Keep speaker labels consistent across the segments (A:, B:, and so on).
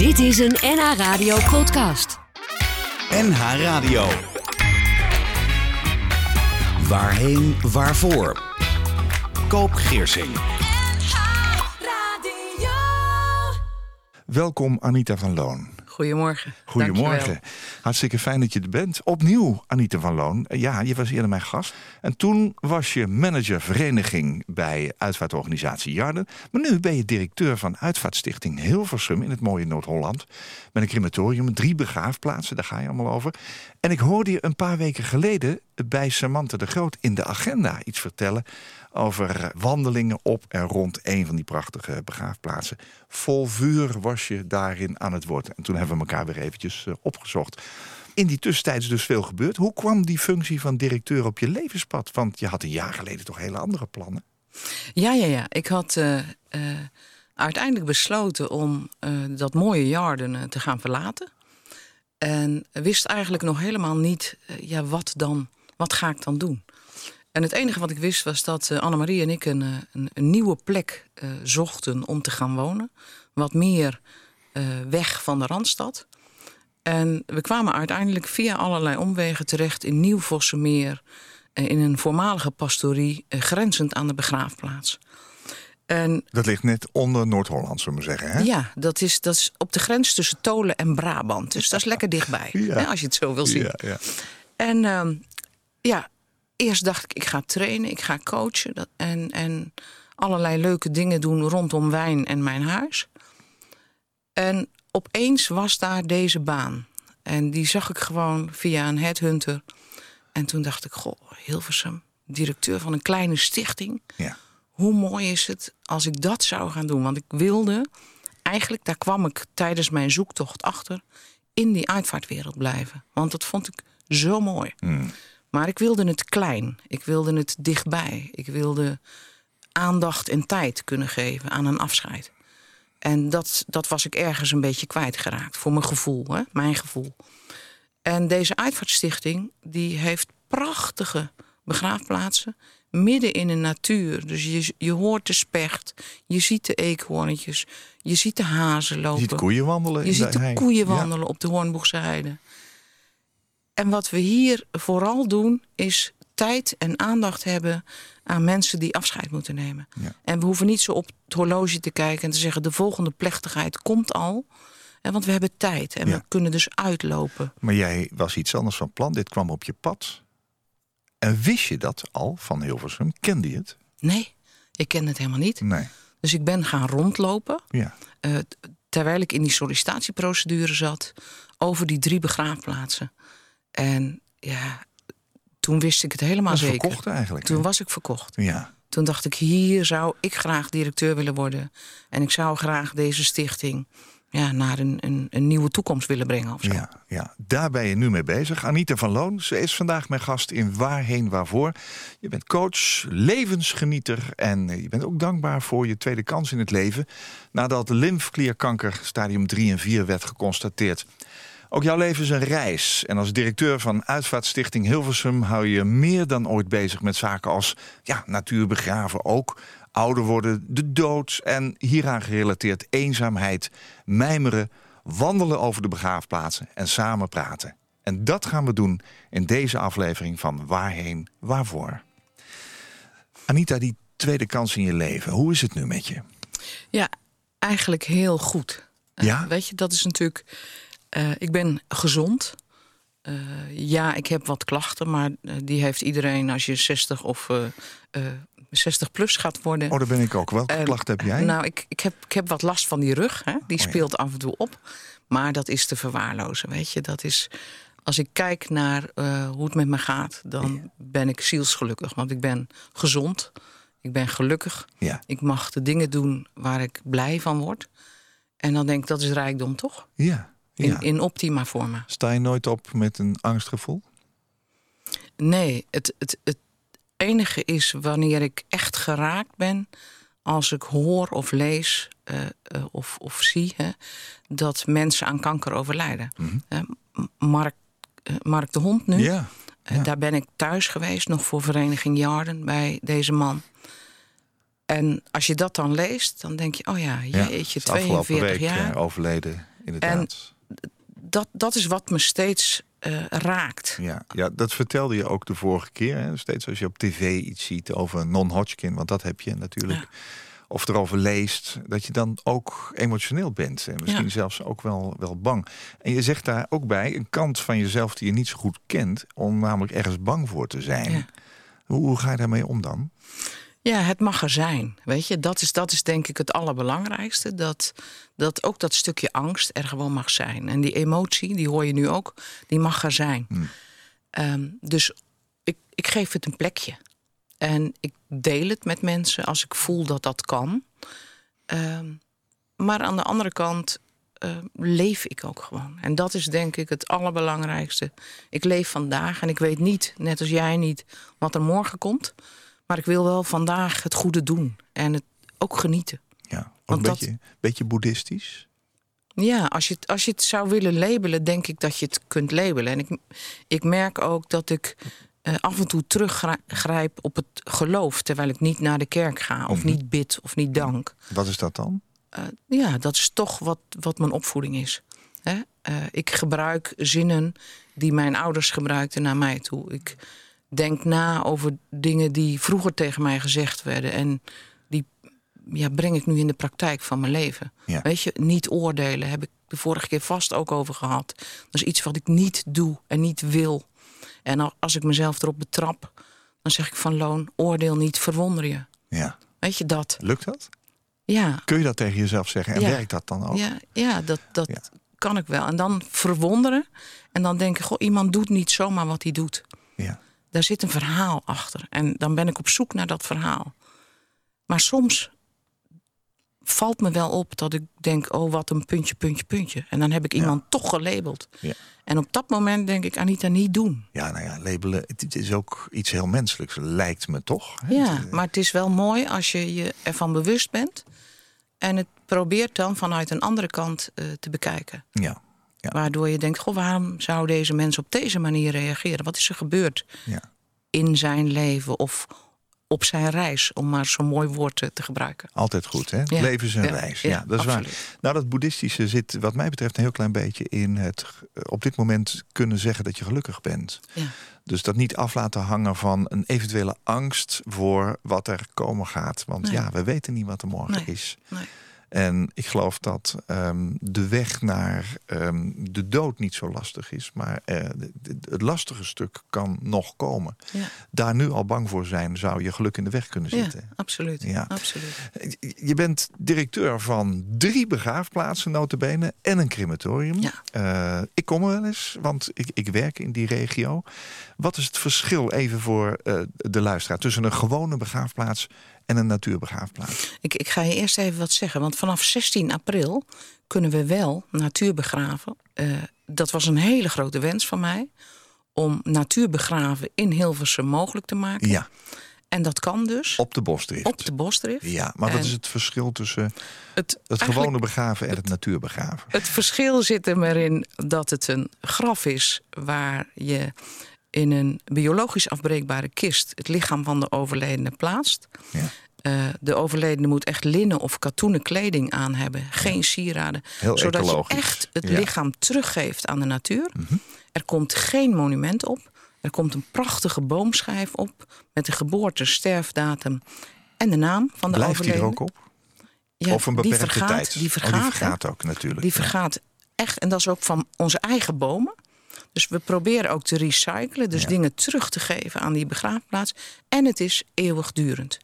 A: Dit is een NH Radio podcast.
B: NH Radio. Waarheen, waarvoor? Koop Geersing.
C: Welkom Anita van Loon.
D: Goedemorgen.
C: Goedemorgen.
D: Dankjewel.
C: Hartstikke fijn dat je er bent. Opnieuw Anita van Loon. Ja, je was eerder mijn gast. En toen was je manager vereniging bij uitvaartorganisatie Jarden. Maar nu ben je directeur van Uitvaartstichting Hilversum in het mooie Noord-Holland. Met een crematorium, drie begraafplaatsen, daar ga je allemaal over. En ik hoorde je een paar weken geleden bij Samantha de Groot in de agenda iets vertellen over wandelingen op en rond een van die prachtige begraafplaatsen. Vol vuur was je daarin aan het woord. En toen hebben we elkaar weer eventjes eh, opgezocht. In die tussentijd is dus veel gebeurd. Hoe kwam die functie van directeur op je levenspad? Want je had een jaar geleden toch hele andere plannen.
D: Ja, ja, ja. Ik had eh, eh, uiteindelijk besloten om dat mooie Jarden te gaan verlaten. En wist eigenlijk nog helemaal niet, ja, wat dan? Wat ga ik dan doen? En het enige wat ik wist was dat eh, Annemarie en ik een, eh, een, een nieuwe plek eh, zochten om te gaan wonen. Wat meer weg van de Randstad. En we kwamen uiteindelijk via allerlei omwegen terecht in Nieuw-Vossemeer. eh, In een voormalige pastorie, grenzend aan de begraafplaats. En
C: Dat ligt net onder Noord-Holland, zullen we zeggen. Hè?
D: ja, dat is, dat is op de grens tussen Tolen en Brabant. Dus dat is lekker dichtbij,
C: Ja.
D: hè, als je het zo wil zien.
C: ja, ja.
D: En ehm, ja, eerst dacht ik, ik ga trainen, ik ga coachen. Dat, en, en allerlei leuke dingen doen rondom wijn en mijn huis. En opeens was daar deze baan. En die zag ik gewoon via een headhunter. En toen dacht ik, goh, Hilversum, directeur van een kleine stichting.
C: ja.
D: Hoe mooi is het als ik dat zou gaan doen? Want ik wilde, eigenlijk, daar kwam ik tijdens mijn zoektocht achter, in die uitvaartwereld blijven. Want dat vond ik zo mooi. Maar ik wilde het klein. Ik wilde het dichtbij. Ik wilde aandacht en tijd kunnen geven aan een afscheid. En dat, dat was ik ergens een beetje kwijtgeraakt. Voor mijn gevoel, hè? mijn gevoel. En deze uitvaartstichting die heeft prachtige begraafplaatsen midden in de natuur. Dus je, je hoort de specht, je ziet de eekhoorntjes, je ziet de hazen lopen.
C: Je ziet koeien wandelen.
D: Je ziet de koeien
C: Ja.
D: wandelen op de Hoornboegse heide. En wat we hier vooral doen, is tijd en aandacht hebben aan mensen die afscheid moeten nemen.
C: Ja.
D: En we hoeven niet zo op het horloge te kijken en te zeggen: de volgende plechtigheid komt al. En want we hebben tijd en
C: Ja.
D: we kunnen dus uitlopen.
C: Maar jij was iets anders van plan. Dit kwam op je pad. En wist je dat al van Hilversum? Kende je het?
D: Nee, ik ken het helemaal niet.
C: Nee.
D: Dus ik ben gaan rondlopen.
C: Ja.
D: t- terwijl ik in die sollicitatieprocedure zat, over die drie begraafplaatsen. En ja, toen wist ik het helemaal
C: Was
D: zeker.
C: verkocht eigenlijk.
D: Toen was ik verkocht.
C: Ja.
D: Toen dacht ik, hier zou ik graag directeur willen worden. En ik zou graag deze stichting ja, naar een, een, een nieuwe toekomst willen brengen. Of zo.
C: Ja, ja, daar ben je nu mee bezig. Anita van Loon, ze is vandaag mijn gast in Waarheen Waarvoor. Je bent coach, levensgenieter en je bent ook dankbaar voor je tweede kans in het leven... nadat lymfklierkanker stadium 3 en 4 werd geconstateerd. Ook jouw leven is een reis. En als directeur van Uitvaartstichting Hilversum... hou je je meer dan ooit bezig met zaken als ja, natuurbegraven ook... ouder worden, de dood en hieraan gerelateerd eenzaamheid... mijmeren, wandelen over de begraafplaatsen en samen praten. En dat gaan we doen in deze aflevering van Waarheen Waarvoor. Anita, die tweede kans in je leven, hoe is het nu met je?
D: Ja, eigenlijk heel goed.
C: Ja?
D: Weet je, dat is natuurlijk. Eh, ik ben gezond. Eh, ja, ik heb wat klachten, maar eh, die heeft iedereen als je 60 of eh, eh, 60 plus gaat worden.
C: Oh, daar ben ik ook. Welke klacht heb jij?
D: Nou, ik, ik, heb, ik heb wat last van die rug. Hè? Die
C: Oh, ja.
D: speelt af en toe op. Maar dat is te verwaarlozen, weet je. Dat is, als ik kijk naar hoe het met me gaat... dan ben ik zielsgelukkig. Want ik ben gezond. Ik ben gelukkig.
C: ja.
D: Ik mag de dingen doen waar ik blij van word. En dan denk ik, dat is rijkdom, toch?
C: Ja.
D: In,
C: ja.
D: in optima forma.
C: Sta je nooit op met een angstgevoel?
D: Nee, het, het, het enige is wanneer ik echt geraakt ben... als ik hoor of lees eh, eh, of, of zie... Hè, dat mensen aan kanker overlijden. Eh, M- Mark, eh, Mark de Hond nu,
C: Ja. ja.
D: daar ben ik thuis geweest... nog voor Vereniging Jarden bij deze man. En als je dat dan leest, dan denk je... oh ja, jeetje,
C: is afgelopen
D: 42
C: week
D: jaar.
C: overleden inderdaad.
D: Dat, dat is wat me steeds eh, raakt.
C: Ja, ja, dat vertelde je ook de vorige keer. Hè? Steeds als je op tv iets ziet over non-Hodgkin, want dat heb je natuurlijk. Of erover leest, dat je dan ook emotioneel bent. En misschien
D: Ja.
C: zelfs ook wel, wel bang. En je zegt daar ook bij een kant van jezelf die je niet zo goed kent, om namelijk ergens bang voor te zijn.
D: Ja.
C: Hoe, hoe ga je daarmee om dan?
D: Ja, het mag er zijn. Weet je, dat is, dat is denk ik het allerbelangrijkste. Dat, dat ook dat stukje angst er gewoon mag zijn. En die emotie, die hoor je nu ook, die mag er zijn. Ehm, dus ik, ik geef het een plekje. En ik deel het met mensen als ik voel dat dat kan. Ehm, maar aan de andere kant eh, leef ik ook gewoon. En dat is denk ik het allerbelangrijkste. Ik leef vandaag en ik weet niet, net als jij niet, wat er morgen komt. Maar ik wil wel vandaag het goede doen en het ook genieten.
C: Ja, ook een
D: dat-
C: beetje, beetje boeddhistisch.
D: Ja, als je, het, als je het zou willen labelen, denk ik dat je het kunt labelen. En ik, ik merk ook dat ik eh, af en toe teruggrijp op het geloof... terwijl ik niet naar de kerk ga, of niet bid, of niet dank.
C: Wat is dat dan?
D: Eh, ja, dat is toch wat, wat mijn opvoeding is. Hè? Eh, ik gebruik zinnen die mijn ouders gebruikten naar mij toe. Ik denk na over dingen die vroeger tegen mij gezegd werden. En die ja, breng ik nu in de praktijk van mijn leven.
C: Ja.
D: Weet je, niet oordelen heb ik de vorige keer vast ook over gehad. Dat is iets wat ik niet doe en niet wil. En al- als ik mezelf erop betrap, dan zeg ik van loon, oordeel niet, verwonder je.
C: Ja.
D: Weet je dat?
C: Lukt dat?
D: Ja,
C: Kun je dat tegen jezelf zeggen? En
D: Ja.
C: werkt dat dan ook?
D: ja, ja dat, dat
C: Ja.
D: kan ik wel. En dan verwonderen. En dan denken, goh, iemand doet niet zomaar wat hij doet.
C: Ja.
D: Daar zit een verhaal achter. En dan ben ik op zoek naar dat verhaal. Maar soms valt me wel op dat ik denk, oh, wat een puntje, puntje, puntje. En dan heb ik iemand toch gelabeld.
C: Ja.
D: En op dat moment denk ik, Anita, niet doen.
C: Ja, nou ja, labelen, het, is ook iets heel menselijks, lijkt me toch? hè?
D: Ja,
C: Het, eh,
D: maar het is wel mooi als je je ervan bewust bent. En het probeert dan vanuit een andere kant eh, te bekijken.
C: Ja, Ja.
D: Waardoor je denkt, goh, waarom zou deze mens op deze manier reageren? Wat is er gebeurd
C: ja.
D: in zijn leven of op zijn reis? Om maar zo'n mooi woord eh, te gebruiken.
C: Altijd goed, hè?
D: Ja.
C: Leven is een
D: Ja,
C: reis. Ja,
D: ja,
C: dat is waar. Nou, dat boeddhistische zit wat mij betreft een heel klein beetje in het eh, op dit moment kunnen zeggen dat je gelukkig bent.
D: Ja.
C: Dus dat niet af laten hangen van een eventuele angst voor wat er komen gaat. Want
D: Nee.
C: ja, we weten niet wat er morgen
D: Nee.
C: is.
D: Nee.
C: En ik geloof dat ehm, de weg naar ehm, de dood niet zo lastig is. Maar eh, de- de- het lastige stuk kan nog komen.
D: Ja.
C: Daar nu al bang voor zijn, zou je geluk in de weg kunnen
D: Ja,
C: zitten.
D: absoluut.
C: Ja.
D: absoluut.
C: Je bent directeur van drie begraafplaatsen, notabene, en een crematorium.
D: Ja.
C: Eh, ik kom er wel eens, want ik, ik werk in die regio. Wat is het verschil, even voor eh, de luisteraar... tussen een gewone begraafplaats en een natuurbegraafplaats?
D: Ik, ik ga je eerst even wat zeggen. Want vanaf 16 april kunnen we wel natuur begraven. Eh, dat was een hele grote wens van mij. Om natuurbegraven in Hilversum mogelijk te maken.
C: Ja,
D: En dat kan dus
C: op de bosdrift.
D: op de bosdrift.
C: Ja, maar wat
D: En
C: is het verschil tussen
D: Het,
C: het gewone begraven en het natuurbegraven?
D: Het verschil zit er maar in dat het een graf is waar je in een biologisch afbreekbare kist het lichaam van de overledene plaatst.
C: Ja.
D: Eh, de overledene moet echt linnen of katoenen kleding aan hebben, geen sieraden.
C: Heel
D: zodat
C: ecologisch.
D: je echt het
C: Ja. Mhm.
D: lichaam teruggeeft aan de natuur. Er komt geen monument op. Er komt een prachtige boomschijf op met de geboorte, sterfdatum en de naam van de
C: Blijft die er
D: overledene.
C: ook op?
D: Ja,
C: of een
D: die
C: beperkte
D: vergaat,
C: tijd?
D: Die
C: Oh,
D: vergaat,
C: die vergaat ook natuurlijk.
D: Die vergaat echt. En dat is ook van onze eigen bomen. Dus we proberen ook te recyclen. Dus
C: Ja.
D: dingen terug te geven aan die begraafplaats. En het is eeuwigdurend.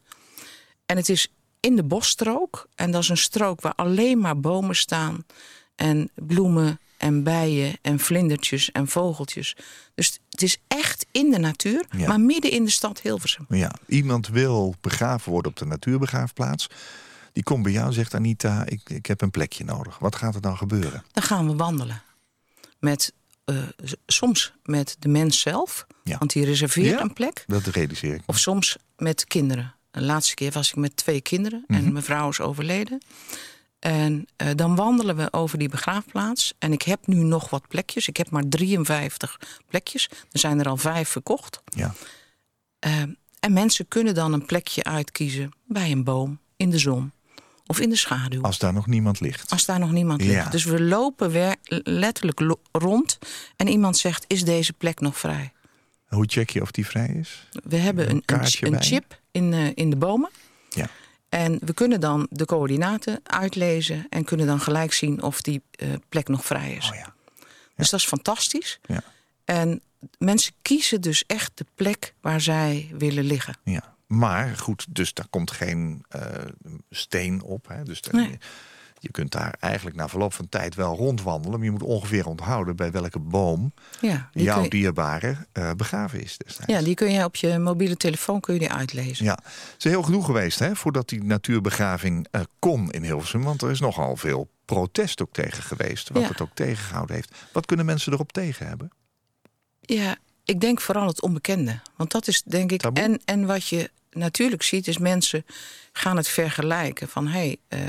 D: En het is in de bosstrook. En dat is een strook waar alleen maar bomen staan. En bloemen en bijen en vlindertjes en vogeltjes. Dus het is echt in de natuur.
C: Ja.
D: Maar midden in de stad Hilversum.
C: Ja, iemand wil begraven worden op de natuurbegraafplaats. Die komt bij jou en zegt Anita, ik, ik heb een plekje nodig. Wat gaat er dan gebeuren?
D: Dan gaan we wandelen. Met, eh, soms met de mens zelf.
C: Ja.
D: Want die reserveert
C: Ja.
D: een plek.
C: Dat realiseer ik.
D: Of soms met kinderen. De laatste keer was ik met twee kinderen
C: Mhm.
D: en mijn vrouw is overleden. En eh, dan wandelen we over die begraafplaats. En ik heb nu nog wat plekjes. Ik heb maar 53 plekjes. Er zijn er al vijf verkocht.
C: Ja.
D: Eh, en mensen kunnen dan een plekje uitkiezen bij een boom, in de zon. Of in de schaduw.
C: Als daar nog niemand ligt.
D: Als daar nog niemand
C: Ja.
D: ligt. Dus we lopen weer letterlijk lo- rond en iemand zegt: Is deze plek nog vrij?
C: Hoe check je of die vrij is?
D: We hebben
C: Een
D: een, chip in, eh, in de bomen.
C: Ja.
D: En we kunnen dan de coördinaten uitlezen en kunnen dan gelijk zien of die eh, plek nog vrij is.
C: Oh ja.
D: Dus dat is fantastisch.
C: Ja.
D: En mensen kiezen dus echt de plek waar zij willen liggen.
C: ja. Maar goed, dus daar komt geen eh, steen op. Hè? Dus daar-
D: Nee.
C: je kunt daar eigenlijk na verloop van tijd wel rondwandelen. Maar je moet ongeveer onthouden bij welke boom
D: Ja, die,
C: jouw
D: je,
C: dierbare eh, begraven is destijds.
D: ja, die kun je op je mobiele telefoon kun je die uitlezen.
C: Ja, het is heel genoeg geweest hè, voordat die natuurbegraving eh, kon in Hilversum. Want er is nogal veel protest ook tegen geweest. Wat
D: Ja.
C: het ook tegengehouden heeft. Wat kunnen mensen erop tegen hebben?
D: Ja, ik denk vooral het onbekende. Want dat is denk ik.
C: Taboe.
D: En, en wat je natuurlijk ziet, is mensen gaan het vergelijken. Van hé, hey, eh,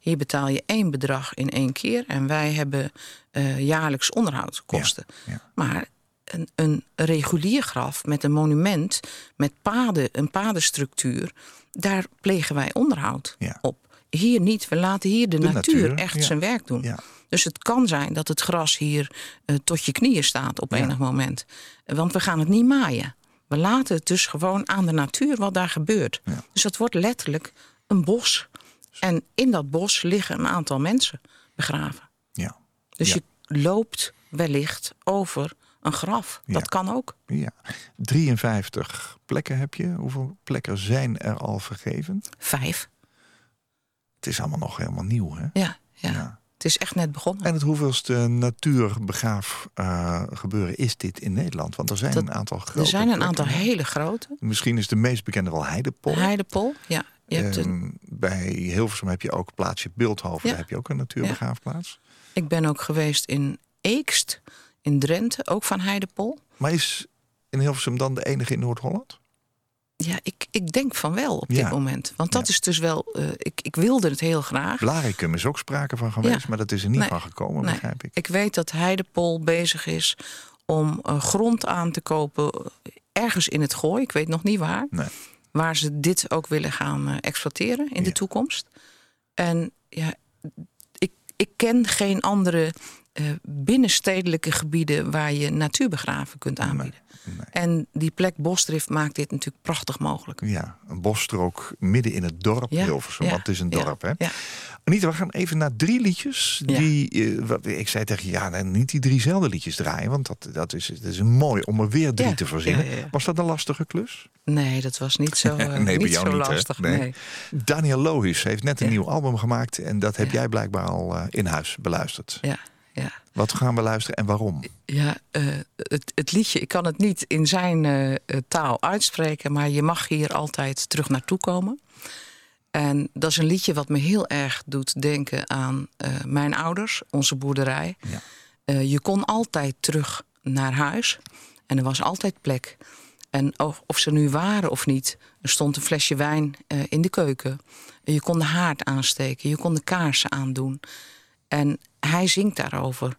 D: hier betaal je één bedrag in één keer. En wij hebben eh, jaarlijks onderhoudskosten.
C: ja.
D: Maar een, een regulier graf met een monument, met paden, een padenstructuur, daar plegen wij onderhoud
C: Ja.
D: op. Hier niet. We laten hier de,
C: De
D: natuur,
C: natuur,
D: echt
C: ja.
D: zijn werk doen.
C: Ja.
D: Dus het kan zijn dat het gras hier eh, tot je knieën staat op
C: Ja.
D: enig moment. Want we gaan het niet maaien. We laten het dus gewoon aan de natuur wat daar gebeurt. Dus dat wordt letterlijk een bos. En in dat bos liggen een aantal mensen begraven.
C: Ja.
D: Dus je loopt wellicht over een graf.
C: Ja.
D: Dat kan ook.
C: ja. 53 plekken heb je. Hoeveel plekken zijn er al vergeven?
D: Vijf.
C: Het is allemaal nog helemaal nieuw. Hè?
D: Ja, ja.
C: Ja.
D: het is echt net begonnen.
C: En het hoeveelste natuurbegraaf eh, gebeuren is dit in Nederland? Want er zijn
D: Dat-
C: een aantal grote
D: er zijn een
C: plekken.
D: aantal hele grote.
C: Misschien is de meest bekende wel Heidepol.
D: Heidepol, ja. Je hebt een,
C: Ehm, bij Hilversum heb je ook plaatsje Beeldhoven.
D: Ja.
C: Daar heb je ook een natuurbegraafplaats.
D: ik ben ook geweest in Eekst, in Drenthe, ook van Heidepol.
C: Maar is in Hilversum dan de enige in Noord-Holland?
D: Ja, ik, ik denk van wel op
C: Ja.
D: dit moment. Want dat
C: Ja.
D: is dus wel... eh, ik, ik wilde het heel graag.
C: Blaricum is ook sprake van geweest,
D: Ja.
C: maar dat is er niet
D: Nee.
C: van gekomen,
D: Nee.
C: begrijp ik.
D: Ik weet dat Heidepol bezig is om eh, grond aan te kopen... eh, ergens in het gooi, ik weet nog niet waar...
C: Nee.
D: waar ze dit ook willen gaan exploiteren in de toekomst. En ja, ik, ik ken geen andere binnenstedelijke gebieden... waar je natuurbegraven kunt aanbieden.
C: Nee.
D: En die plek Bosdrift maakt dit natuurlijk prachtig mogelijk.
C: Ja, een bosstrook midden in het dorp
D: Ja,
C: Hilversum,
D: ja,
C: want het is een
D: ja,
C: dorp, hè?
D: ja.
C: Anita, we gaan even naar drie liedjes. Die, eh, wat, ik zei tegen je, ja, nee, niet die driezelfde liedjes draaien, want dat, dat, is, dat is mooi om er weer drie te verzinnen. Was dat een lastige klus?
D: Nee, dat was niet zo, eh,
C: nee,
D: niet zo
C: niet,
D: lastig.
C: Nee.
D: nee.
C: Daniel Lohuis heeft net een nieuw album gemaakt en dat heb jij blijkbaar al eh, in huis beluisterd.
D: Ja, ja.
C: Wat gaan we luisteren en waarom?
D: Ja, eh, het, het liedje, ik kan het niet in zijn eh, eh, taal uitspreken, maar je mag hier altijd terug naartoe komen. En dat is een liedje wat me heel erg doet denken aan mijn ouders, onze boerderij.
C: Ja.
D: Je kon altijd terug naar huis en er was altijd plek. En of, of ze nu waren of niet, er stond een flesje wijn in de keuken. Je kon de haard aansteken, je kon de kaarsen aandoen. En hij zingt daarover.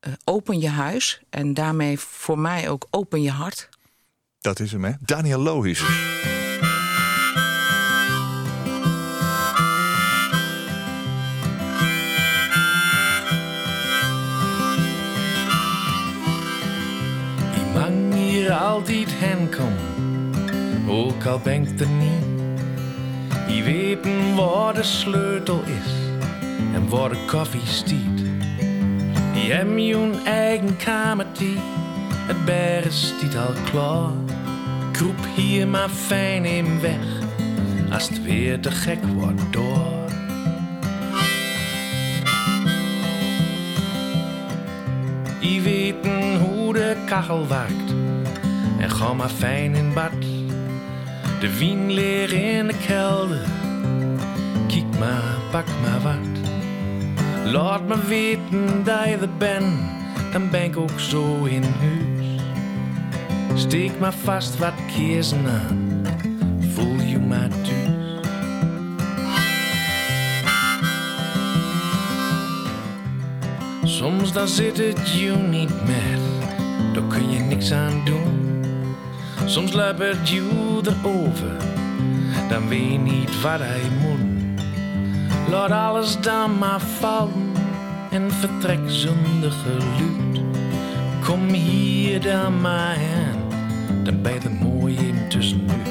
D: eh, open je huis en daarmee voor mij ook open je hart.
C: Dat is hem, hè? Daniel Lohuis.
E: Die man hier altijd hen kom, ook al ben ik er niet. Die weten waar de sleutel is en waar de koffie stiet. Die hebben hun eigen kamertje, het berg stiet al klaar. Kroep hier maar fijn in weg, als het weer te gek wordt door. Die weten hoe de kachel werkt en ga maar fijn in bad. De wien leer in de kelder, kijk maar, pak maar wat. Laat me weten dat je er bent, dan ben ik ook zo in huis. Steek maar vast wat kiezen aan, voel je maar thuis. Soms dan zit het je niet met, daar kun je niks aan doen. Soms het je erover, dan weet je niet wat hij moet. Laat alles dan maar vallen en vertrek zonder geluid. Kom hier dan maar aan, dan ben je mooi tussenuit.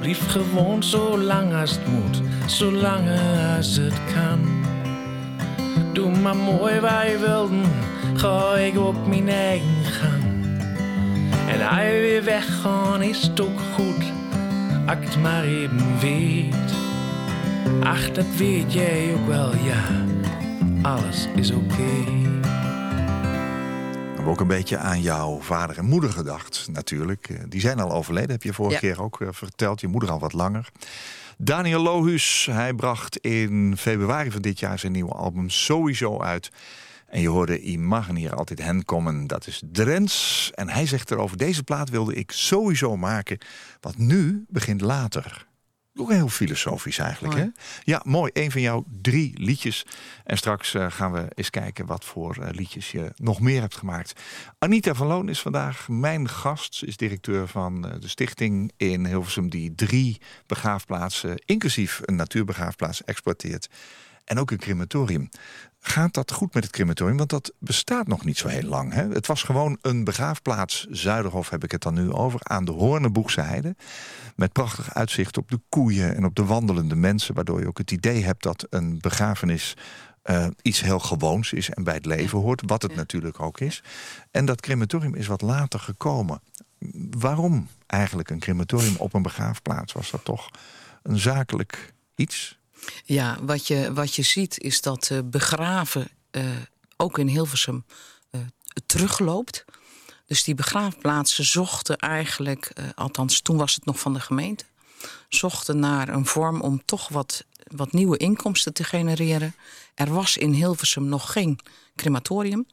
E: Blijf gewoon zo lang als het moet, zolang als het kan. Doe maar mooi waar je wilde, ga ik op mijn eigen gang. En hij weer weggaan is het ook goed, als ik het maar even weet. Ach, dat weet jij ook wel, ja, alles is oké.
C: We hebben ook een beetje aan jouw vader en moeder gedacht, natuurlijk. Eh, Die zijn al overleden, heb je vorige
D: Ja.
C: keer ook eh, verteld. Je moeder al wat langer. Daniel Lohus, hij bracht in februari van dit jaar zijn nieuwe album sowieso uit. En je hoorde I mag hier altijd hen komen, dat is Drents. En hij zegt erover, deze plaat wilde ik sowieso maken. Want nu begint later. Ook heel filosofisch eigenlijk,
D: Mooi.
C: hè? Ja, mooi. Een van jouw drie liedjes. En straks eh, gaan we eens kijken wat voor eh, liedjes je nog meer hebt gemaakt. Anita van Loon is vandaag mijn gast. Ze is directeur van eh, de stichting in Hilversum... die drie begraafplaatsen, inclusief een natuurbegraafplaats, exploiteert. En ook een crematorium. Gaat dat goed met het crematorium? Want dat bestaat nog niet zo heel lang. Hè? Het was gewoon een begraafplaats, Zuiderhof heb ik het dan nu over... aan de Hoornenboegse Heide. Met prachtig uitzicht op de koeien en op de wandelende mensen... waardoor je ook het idee hebt dat een begrafenis eh, iets heel gewoons is... en bij het leven hoort, wat het
D: Ja.
C: natuurlijk ook is. En dat crematorium is wat later gekomen. Waarom eigenlijk een crematorium op een begraafplaats? Was dat toch een zakelijk iets?
D: Ja, wat je, wat je ziet is dat eh, begraven eh, ook in Hilversum eh, terugloopt. Dus die begraafplaatsen zochten eigenlijk, althans toen was het nog van de gemeente, zochten naar een vorm om toch wat, wat nieuwe inkomsten te genereren. Er was in Hilversum nog geen crematorium.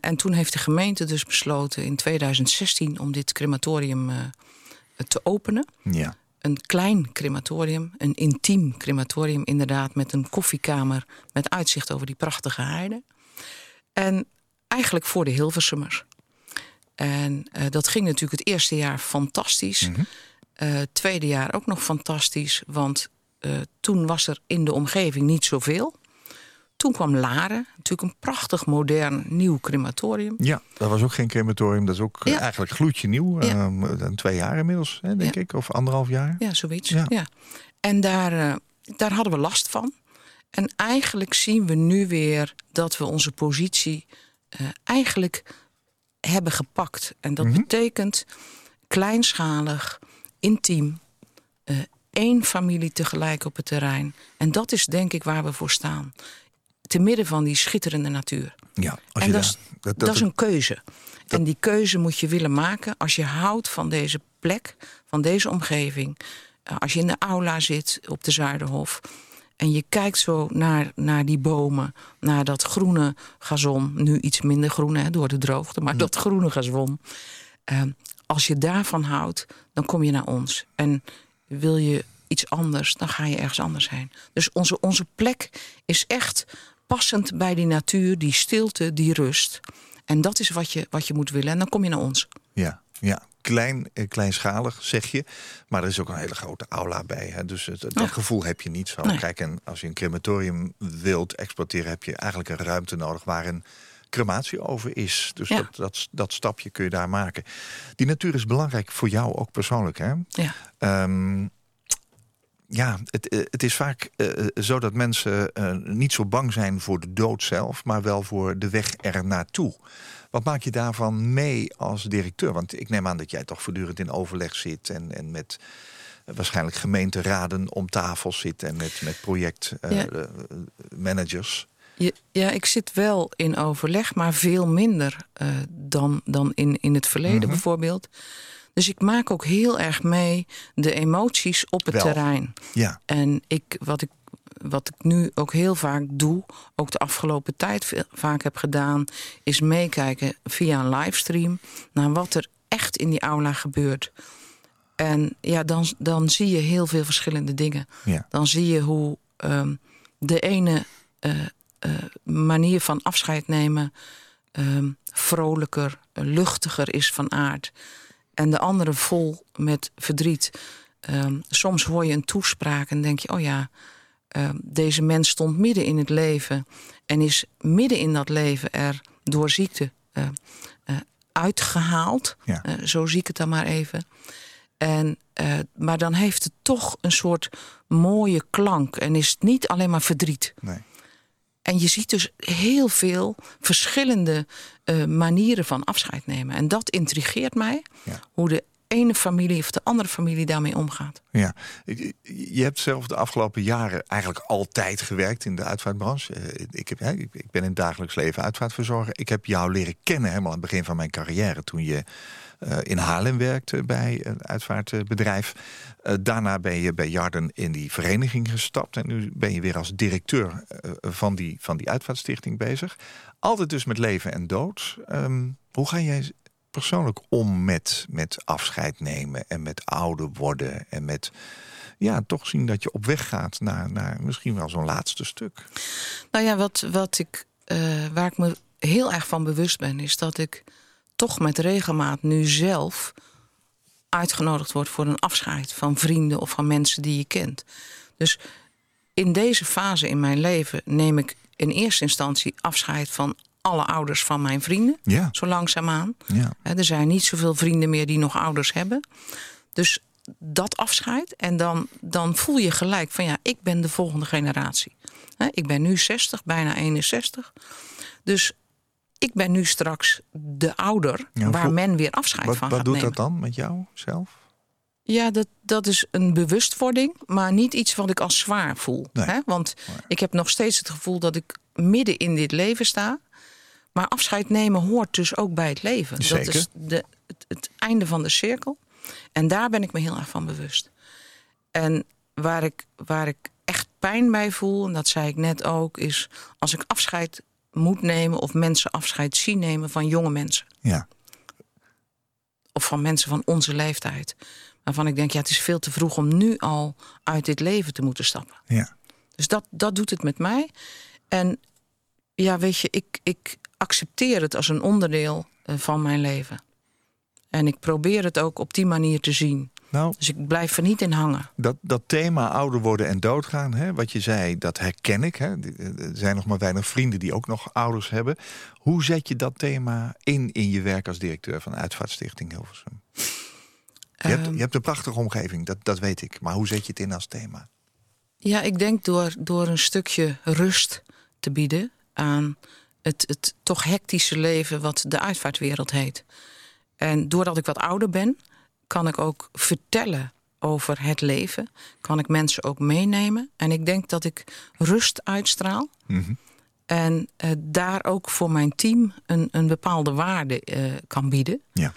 D: En toen heeft de gemeente dus besloten in 2016 om dit crematorium te openen
C: Ja.
D: Een klein crematorium, een intiem crematorium inderdaad... met een koffiekamer met uitzicht over die prachtige heide. En eigenlijk voor de Hilversummers. En eh, dat ging natuurlijk het eerste jaar fantastisch. Het tweede jaar ook nog fantastisch, want eh, toen was er in de omgeving niet zoveel. Toen kwam Laren, natuurlijk een prachtig modern nieuw crematorium.
C: Ja, dat was ook geen crematorium. Dat is ook eh,
D: Ja.
C: eigenlijk gloedje nieuw.
D: Ja.
C: Ehm, een twee jaar inmiddels, hè, denk
D: Ja.
C: ik. Of anderhalf jaar.
D: Ja, zoiets.
C: Ja.
D: Ja. En daar, eh, daar hadden we last van. En eigenlijk zien we nu weer dat we onze positie eh, eigenlijk hebben gepakt. En dat betekent kleinschalig, intiem, één familie tegelijk op het terrein. En dat is denk ik waar we voor staan. Te midden van die schitterende natuur.
C: Ja, als
D: en
C: je
D: dat, is,
C: dat-
D: dat,
C: dat-
D: is een keuze. En die keuze moet je willen maken als je houdt van deze plek, van deze omgeving. Eh, Als je in de aula zit op de Zuiderhof. En je kijkt zo naar, naar die bomen, naar dat groene gazon. Nu iets minder groen hè, door de droogte, maar dat groene gazon. Eh, als je daarvan houdt, dan kom je naar ons. En wil je iets anders, dan ga je ergens anders heen. Dus onze, onze plek is echt passend bij die natuur, die stilte, die rust. En dat is wat je, wat je moet willen. En dan kom je naar ons.
C: Ja, ja. Klein, eh, kleinschalig, zeg je. Maar er is ook een hele grote aula bij. Hè? Dus het, dat gevoel heb je niet zo.
D: Nee.
C: Kijk, en als je een crematorium wilt exploiteren... heb je eigenlijk een ruimte nodig waar een crematie over is. Dus
D: Ja.
C: dat, dat, dat stapje kun je daar maken. Die natuur is belangrijk voor jou, ook persoonlijk, hè?
D: Ja.
C: Ehm, ja, het, eh, het is vaak eh, zo dat mensen eh, niet zo bang zijn voor de dood zelf, maar wel voor de weg er naartoe. Wat maak je daarvan mee als directeur? Want ik neem aan dat jij toch voortdurend in overleg zit en, en met eh, waarschijnlijk gemeenteraden om tafel zit en met, met
D: Ja.
C: projectmanagers.
D: Je- ja, ik zit wel in overleg, maar veel minder eh, dan, dan in, in het verleden
C: Mhm.
D: bijvoorbeeld. Dus ik maak ook heel erg mee de emoties op het
C: Wel.
D: terrein.
C: ja,
D: En ik, wat, ik, wat ik nu ook heel vaak doe, ook de afgelopen tijd vaak heb gedaan, is meekijken via een livestream naar wat er echt in die aula gebeurt. En ja, dan, dan zie je heel veel verschillende dingen.
C: ja.
D: Dan zie je hoe ehm, de ene eh, eh, manier van afscheid nemen ehm, vrolijker, luchtiger is van aard. En de andere vol met verdriet. Ehm, soms hoor je een toespraak en denk je: oh ja, ehm, deze mens stond midden in het leven. En is midden in dat leven er door ziekte eh, eh, uitgehaald.
C: Ja.
D: Eh, zo zie ik het dan maar even. En, maar dan heeft het toch een soort mooie klank. En is het niet alleen maar verdriet.
C: Nee.
D: En je ziet dus heel veel verschillende eh, manieren van afscheid nemen. En dat intrigeert mij.
C: Ja.
D: Hoe de ene familie of de andere familie daarmee omgaat.
C: Ja, je hebt zelf de afgelopen jaren eigenlijk altijd gewerkt in de uitvaartbranche. Eh, Ik, heb, ik ben in het dagelijks leven uitvaartverzorger. Ik heb jou leren kennen helemaal aan het begin van mijn carrière... toen je in Haarlem werkte bij een uitvaartbedrijf. Eh, daarna ben je bij Jarden in die vereniging gestapt... en nu ben je weer als directeur eh, van, die, van die uitvaartstichting bezig. Altijd dus met leven en dood. Ehm, hoe ga jij persoonlijk om met, met afscheid nemen en met ouder worden en met ja, toch zien dat je op weg gaat naar, naar misschien wel zo'n laatste stuk.
D: Nou ja, wat, wat ik, eh, waar ik me heel erg van bewust ben, is dat ik toch met regelmaat nu zelf uitgenodigd word voor een afscheid van vrienden of van mensen die je kent. Dus in deze fase in mijn leven neem ik in eerste instantie afscheid van alle ouders van mijn vrienden,
C: Ja,
D: zo langzaamaan.
C: ja,
D: Er zijn niet zoveel vrienden meer die nog ouders hebben. Dus dat afscheid. En dan, dan voel je gelijk van ja, ik ben de volgende generatie. Ik ben nu 60, bijna 61. Dus ik ben nu straks de ouder
C: Ja,
D: waar
C: voel-
D: men weer afscheid
C: Wat,
D: van
C: wat
D: gaat
C: doet
D: nemen.
C: dat dan met jou zelf?
D: Ja, dat, dat is een bewustwording, maar niet iets wat ik als zwaar voel.
C: Nee.
D: Hè? Want ik heb nog steeds het gevoel dat ik midden in dit leven sta. Maar afscheid nemen hoort dus ook bij het leven.
C: Zeker.
D: Dat is de, het, het einde van de cirkel. En daar ben ik me heel erg van bewust. En waar ik, waar ik echt pijn bij voel, en dat zei ik net ook, is als ik afscheid moet nemen of mensen afscheid zien nemen van jonge mensen
C: Ja,
D: of van mensen van onze leeftijd. Waarvan ik denk, ja, het is veel te vroeg om nu al uit dit leven te moeten stappen.
C: ja,
D: Dus dat, dat doet het met mij. En ja, weet je, ik, ik accepteer het als een onderdeel eh, van mijn leven. En ik probeer het ook op die manier te zien.
C: Nou,
D: Dus ik blijf er niet in hangen.
C: dat, dat thema ouder worden en doodgaan, hè, wat je zei, dat herken ik. Hè. Er zijn nog maar weinig vrienden die ook nog ouders hebben. Hoe zet je dat thema in in je werk als directeur van Uitvaartstichting Hilversum? Je hebt,
D: Ehm,
C: je hebt een prachtige omgeving, dat, dat weet ik. Maar hoe zet je het in als thema?
D: Ja, ik denk door, door een stukje rust te bieden aan het, het toch hectische leven wat de uitvaartwereld heet. En doordat ik wat ouder ben, kan ik ook vertellen over het leven. Kan ik mensen ook meenemen. En ik denk dat ik rust uitstraal.
C: Mhm.
D: En eh, daar ook voor mijn team een, een bepaalde waarde eh, kan bieden.
C: Ja.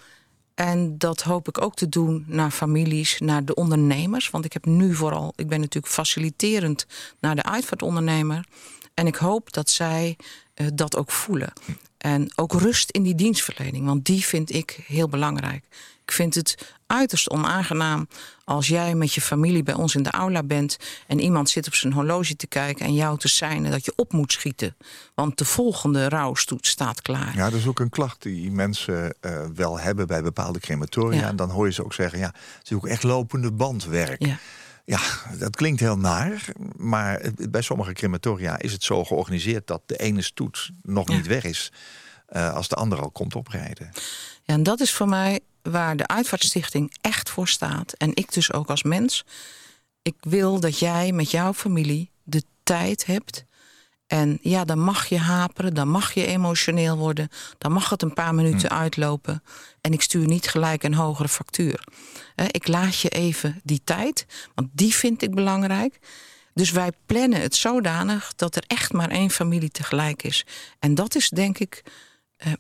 D: En dat hoop ik ook te doen naar families, naar de ondernemers. Want ik heb nu vooral, ik ben natuurlijk faciliterend naar de uitvaartondernemer. En ik hoop dat zij eh, dat ook voelen. En ook rust in die dienstverlening, want die vind ik heel belangrijk. Ik vind het uiterst onaangenaam als jij met je familie bij ons in de aula bent en iemand zit op zijn horloge te kijken en jou te seinen dat je op moet schieten. Want de volgende rouwstoet staat klaar.
C: Ja, dat is ook een klacht die mensen eh, wel hebben bij bepaalde crematoria.
D: Ja.
C: En dan hoor je ze ook zeggen, ja, het is ook echt lopende bandwerk.
D: Ja.
C: Ja, dat klinkt heel naar. Maar bij sommige crematoria is het zo georganiseerd... dat de ene stoet nog
D: Ja.
C: niet weg is... eh, als de andere al komt oprijden.
D: Ja, en dat is voor mij waar de Uitvaartstichting echt voor staat. En ik dus ook als mens. Ik wil dat jij met jouw familie de tijd hebt. En ja, dan mag je haperen, dan mag je emotioneel worden. Dan mag het een paar minuten uitlopen. En ik stuur niet gelijk een hogere factuur. Ik laat je even die tijd, want die vind ik belangrijk. Dus wij plannen het zodanig dat er echt maar één familie tegelijk is. En dat is denk ik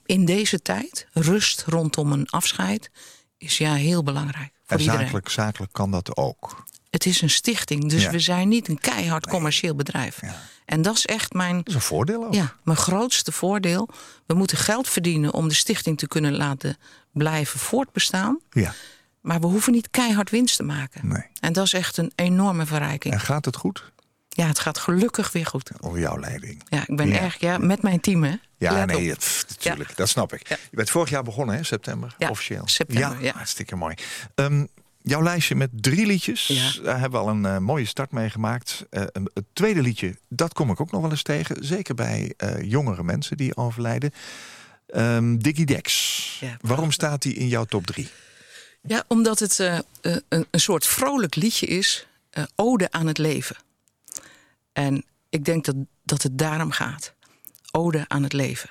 D: in deze tijd, rust rondom een afscheid, is ja heel belangrijk voor
C: En
D: iedereen.
C: zakelijk, zakelijk kan dat ook.
D: Het is een stichting, dus
C: Ja.
D: we zijn niet een keihard commercieel bedrijf.
C: Ja.
D: En dat is echt mijn,
C: Dat is een voordeel ook.
D: ja, mijn grootste voordeel. We moeten geld verdienen om de stichting te kunnen laten blijven voortbestaan.
C: Ja.
D: Maar we hoeven niet keihard winst te maken.
C: Nee.
D: En dat is echt een enorme verrijking.
C: En gaat het goed?
D: Ja, het gaat gelukkig weer goed.
C: Onder jouw leiding.
D: Ja, ik ben
C: Ja.
D: erg, ja, met mijn team, hè?
C: Ja,
D: Let
C: nee, het- natuurlijk.
D: Ja.
C: Dat snap ik.
D: Ja.
C: Je bent vorig jaar begonnen, hè? September, officieel.
D: september, ja.
C: hartstikke mooi. Ehm, jouw lijstje met drie liedjes,
D: Ja.
C: daar hebben we al een eh, mooie start mee gemaakt. Eh, een- het tweede liedje, dat kom ik ook nog wel eens tegen. Zeker bij eh, jongere mensen die overlijden. Ehm Diggy Dex. Waarom staat die in jouw top drie?
D: Ja, omdat het eh, eh, een, een soort vrolijk liedje is. eh, ode aan het leven. En ik denk dat, dat het daarom gaat. Ode aan het leven.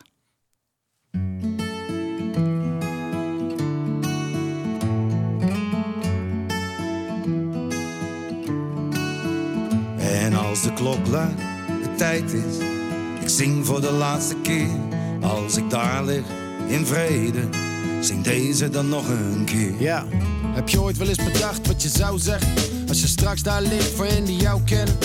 F: En als de klok luidt, de tijd is, ik zing voor de laatste keer. Als ik daar lig in vrede, zing deze dan nog een keer.
G: Ja, heb je ooit wel eens bedacht wat je zou zeggen? Als je straks daar ligt voor hen die jou kennen.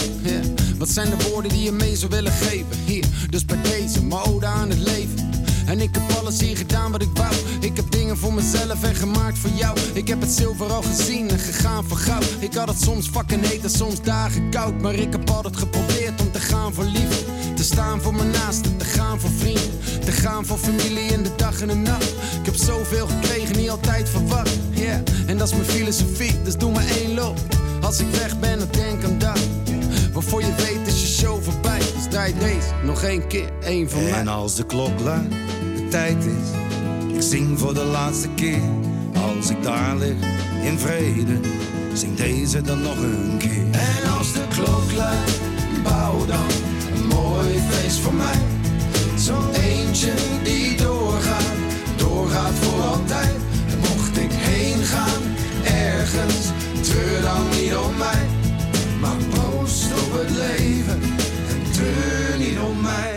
G: Wat zijn de woorden die je mee zou willen geven? Hier, dus bij deze, mijn ode aan het leven. En ik heb alles hier gedaan wat ik wou. Ik heb dingen voor mezelf en gemaakt voor jou. Ik heb het zilver al gezien en gegaan voor goud. Ik had het soms fucking heet en soms dagen koud. Maar ik heb altijd geprobeerd om te gaan voor liefde. Te staan voor mijn naasten, te gaan voor vrienden. Te gaan voor familie in de dag en de nacht. Ik heb zoveel gekregen, niet altijd verwacht. Yeah. En dat is mijn filosofie, dus doe maar één loop. Als ik weg ben, dan denk aan dat. Waarvoor je weet is je show voorbij. Dus draai deze nog één keer, één van mij.
F: En als de klok luidt, de tijd is, ik zing voor de laatste keer. Als ik daar lig in vrede, zing deze dan nog een keer.
G: En als de klok luidt, bouw dan een mooi feest voor mij. Zo'n eentje die doorgaat, doorgaat voor altijd. En mocht ik heen gaan, ergens, treur dan niet om mij. Het leven en treur niet om mij.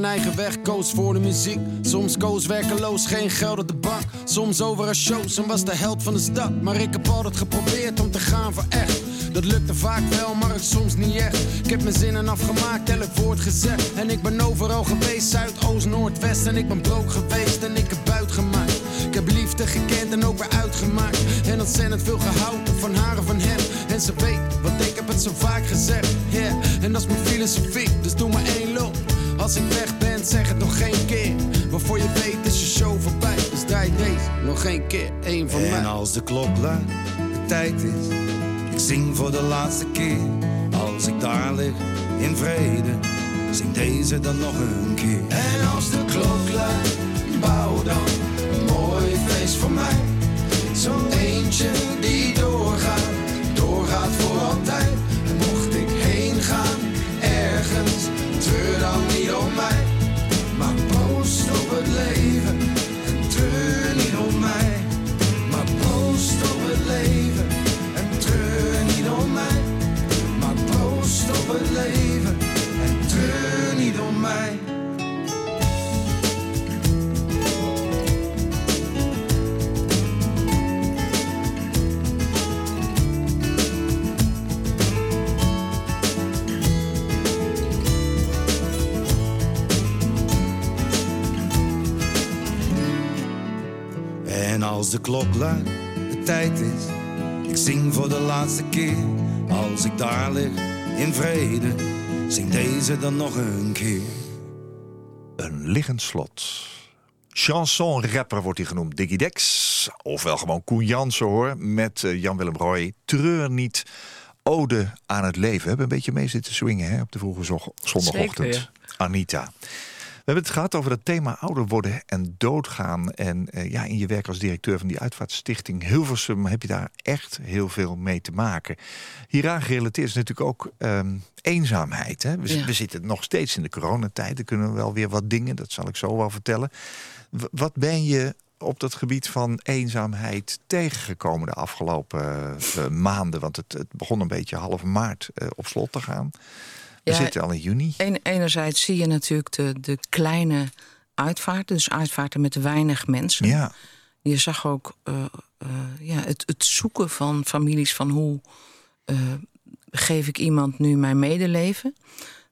G: Mijn eigen weg, koos voor de muziek. Soms koos werkeloos, geen geld op de bank. Soms over een shows en was de held van de stad. Maar ik heb altijd geprobeerd om te gaan voor echt. Dat lukte vaak wel, maar het soms niet echt. Ik heb mijn zinnen afgemaakt, elk woord gezegd. En ik ben overal geweest, Zuid, Oost, Noord, West. En ik ben broke geweest en ik heb buit gemaakt. Ik heb liefde gekend en ook weer uitgemaakt. En ontzettend veel gehouden van haar en van hem. En ze weet, want ik heb het zo vaak gezegd. Yeah, en dat is mijn filosofie, dus doe maar één. Als ik weg ben, zeg het nog geen keer. Waarvoor je weet is je show voorbij. Dus draai deze nog geen keer, één van mij.
F: En als de klok luidt, de tijd is, ik zing voor de laatste keer. Als ik daar lig in vrede, zing deze dan nog een keer.
G: En als de klok luidt, bouw dan een mooi feest voor mij. Het leven en treur niet om mij. En
F: als de klok luidt, de tijd is, ik zing voor de laatste keer. Als ik daar lig in vrede, zing deze dan nog een keer.
C: Een liggend slot. Chanson-rapper wordt hij genoemd, Diggy Dex. Ofwel gewoon Koen Jansen hoor, met eh, Jan-Willem Roy. Treur niet, ode aan het leven. We hebben een beetje mee zitten swingen hè, op de vroege zondagochtend.
D: Zeker,
C: Anita. We hebben het gehad over het thema ouder worden en doodgaan. En eh, ja, in je werk als directeur van die uitvaartstichting Hilversum heb je daar echt heel veel mee te maken. Hieraan gerelateerd is natuurlijk ook ehm, eenzaamheid. Hè? We, zi-
D: Ja.
C: we zitten nog steeds in de coronatijd. Er kunnen wel weer wat dingen, dat zal ik zo wel vertellen. W- wat ben je op dat gebied van eenzaamheid tegengekomen de afgelopen eh, maanden? Want het, het begon een beetje half maart eh, op slot te gaan. We
D: Ja,
C: zitten al in juni.
D: En, enerzijds zie je natuurlijk de, de kleine uitvaarten. Dus uitvaarten met weinig mensen.
C: Ja,
D: Je zag ook eh, eh, ja, het, het zoeken van families van hoe eh, geef ik iemand nu mijn medeleven.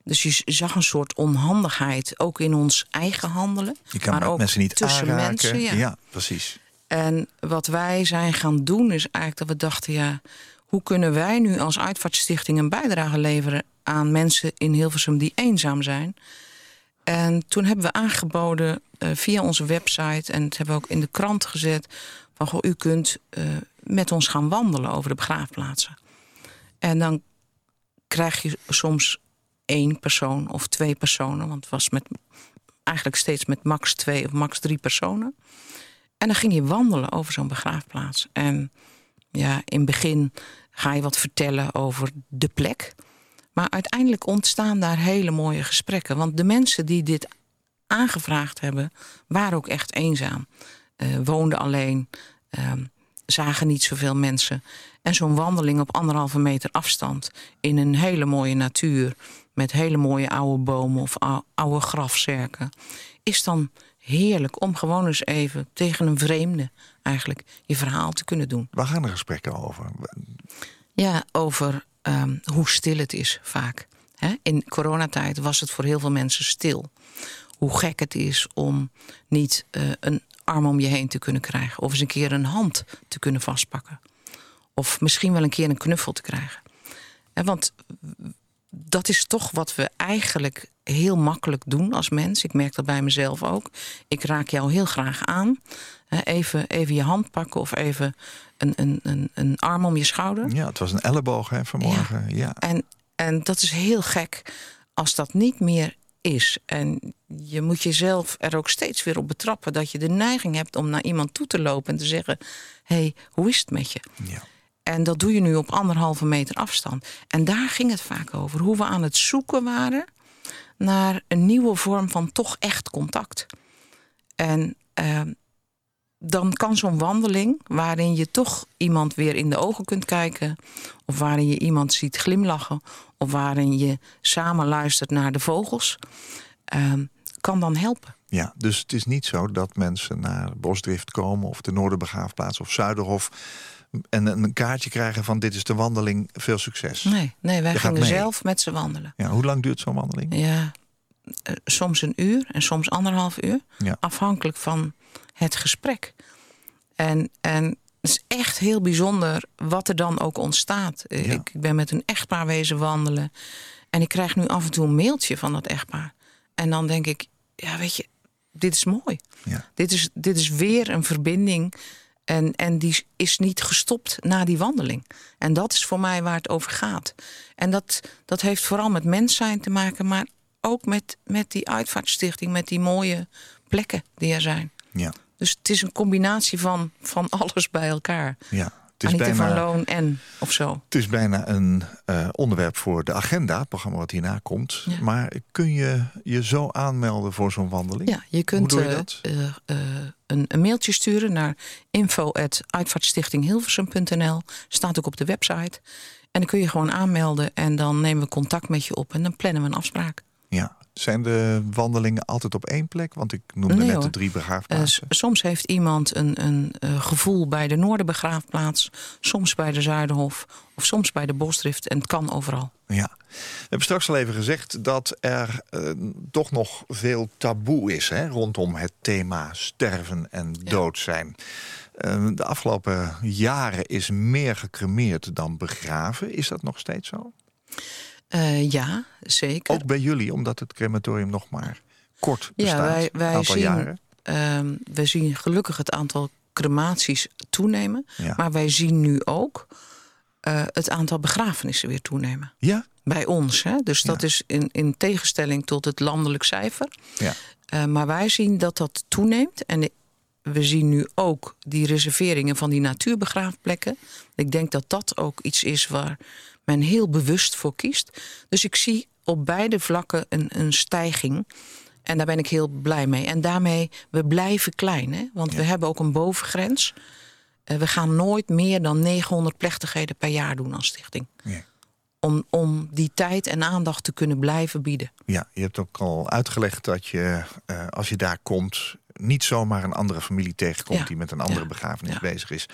D: Dus je zag een soort onhandigheid, ook in ons eigen handelen.
C: je kan
D: maar ook
C: mensen niet
D: tussen
C: aanraken.
D: mensen. Ja.
C: ja, precies.
D: En wat wij zijn gaan doen is eigenlijk dat we dachten... ja, hoe kunnen wij nu als uitvaartstichting een bijdrage leveren... aan mensen in Hilversum die eenzaam zijn... En toen hebben we aangeboden eh, via onze website... en het hebben we ook in de krant gezet... van goh, u kunt eh, met ons gaan wandelen over de begraafplaatsen. En dan krijg je soms één persoon of twee personen... want het was met, eigenlijk steeds met max twee of max drie personen. En dan ging je wandelen over zo'n begraafplaats. En ja, in het begin ga je wat vertellen over de plek... Maar uiteindelijk ontstaan daar hele mooie gesprekken. Want de mensen die dit aangevraagd hebben, waren ook echt eenzaam. Eh, woonden alleen, ehm, zagen niet zoveel mensen. En zo'n wandeling op anderhalve meter afstand... in een hele mooie natuur... met hele mooie oude bomen of ou- oude grafzerken... is dan heerlijk om gewoon eens even tegen een vreemde... eigenlijk je verhaal te kunnen doen.
C: Waar gaan de gesprekken over?
D: Ja, over ehm, hoe stil het is vaak. In coronatijd was het voor heel veel mensen stil. Hoe gek het is om niet eh, een arm om je heen te kunnen krijgen. Of eens een keer een hand te kunnen vastpakken. Of misschien wel een keer een knuffel te krijgen. Want dat is toch wat we eigenlijk heel makkelijk doen als mens. Ik merk dat bij mezelf ook. Ik raak jou heel graag aan. Even, even je hand pakken of even een, een, een, een arm om je schouder.
C: Ja, het was een elleboog hè, vanmorgen. Ja.
D: En, en dat is heel gek als dat niet meer is. En je moet jezelf er ook steeds weer op betrappen... dat je de neiging hebt om naar iemand toe te lopen en te zeggen... hé, hey, hoe is het met je?
C: Ja.
D: En dat doe je nu op anderhalve meter afstand. En daar ging het vaak over. Hoe we aan het zoeken waren naar een nieuwe vorm van toch echt contact. En eh, dan kan zo'n wandeling, waarin je toch iemand weer in de ogen kunt kijken... of waarin je iemand ziet glimlachen... of waarin je samen luistert naar de vogels... eh, kan dan helpen.
C: Ja, dus het is niet zo dat mensen naar Bosdrift komen... of de Noorderbegraafplaats of Zuiderhof... en een kaartje krijgen van dit is de wandeling, veel succes.
D: Nee, nee wij
C: Je
D: gingen zelf met ze wandelen.
C: Ja, hoe lang duurt zo'n wandeling?
D: Ja, eh, soms een uur en soms anderhalf uur.
C: Ja.
D: Afhankelijk van het gesprek. En, en het is echt heel bijzonder wat er dan ook ontstaat. Eh,
C: Ja.
D: Ik, ik ben met een echtpaar wezen wandelen. En ik krijg nu af en toe een mailtje van dat echtpaar. En dan denk ik, ja weet je, dit is mooi.
C: Ja.
D: Dit is, dit is weer een verbinding. En, en die is niet gestopt na die wandeling. En dat is voor mij waar het over gaat. En dat, dat heeft vooral met mens zijn te maken, maar ook met, met die uitvaartstichting, met die mooie plekken die er zijn.
C: Ja,
D: Dus het is een combinatie van, van alles bij elkaar.
C: ja. Het is,
D: Anita van
C: bijna,
D: Loon en of zo.
C: het is bijna een eh, onderwerp voor de agenda, het programma wat hierna komt.
D: Ja.
C: Maar kun je je zo aanmelden voor zo'n wandeling?
D: Ja, je kunt
C: doe je
D: eh, een, een mailtje sturen naar info.uitvaartstichtinghilversum.nl. Staat ook op de website. En dan kun je gewoon aanmelden en dan nemen we contact met je op en dan plannen we een afspraak.
C: Ja. Zijn de wandelingen altijd op één plek? Want ik noemde
D: Nee,
C: net
D: hoor.
C: de drie
D: Eh,
C: begraafplaatsen.
D: soms heeft iemand een, een eh, gevoel bij de Noorderbegraafplaats, soms bij de Zuiderhof of soms bij de Bosdrift. En het kan overal.
C: Ja. We hebben straks al even gezegd dat er eh, toch nog veel taboe is hè, rondom het thema sterven en dood zijn. De afgelopen jaren is meer gecremeerd dan begraven. Is dat nog steeds zo?
D: Eh, ja, zeker.
C: Ook bij jullie, omdat het crematorium nog maar kort
D: Ja,
C: bestaat.
D: wij- wij
C: aantal
D: zien-
C: jaren.
D: Ehm, we zien gelukkig het aantal crematies toenemen.
C: Ja.
D: Maar wij zien nu ook eh, het aantal begrafenissen weer toenemen.
C: Ja?
D: Bij ons. Hè? Dus dat
C: Ja.
D: is in, in tegenstelling tot het landelijk cijfer.
C: Ja.
D: Eh, maar wij zien dat dat toeneemt. En we zien nu ook die reserveringen van die natuurbegraafplekken. Ik denk dat dat ook iets is waar men heel bewust voor kiest. Dus ik zie op beide vlakken een, een stijging. En daar ben ik heel blij mee. En daarmee, we blijven klein. Hè? Want we hebben ook een bovengrens. Eh, we gaan nooit meer dan 900 plechtigheden per jaar doen als stichting.
C: Ja.
D: om, om die tijd en aandacht te kunnen blijven bieden.
C: Ja, je hebt ook al uitgelegd dat je, eh, als je daar komt... niet zomaar een andere familie tegenkomt...
D: Ja.
C: die met een andere
D: Ja.
C: begrafenis
D: Ja.
C: bezig is.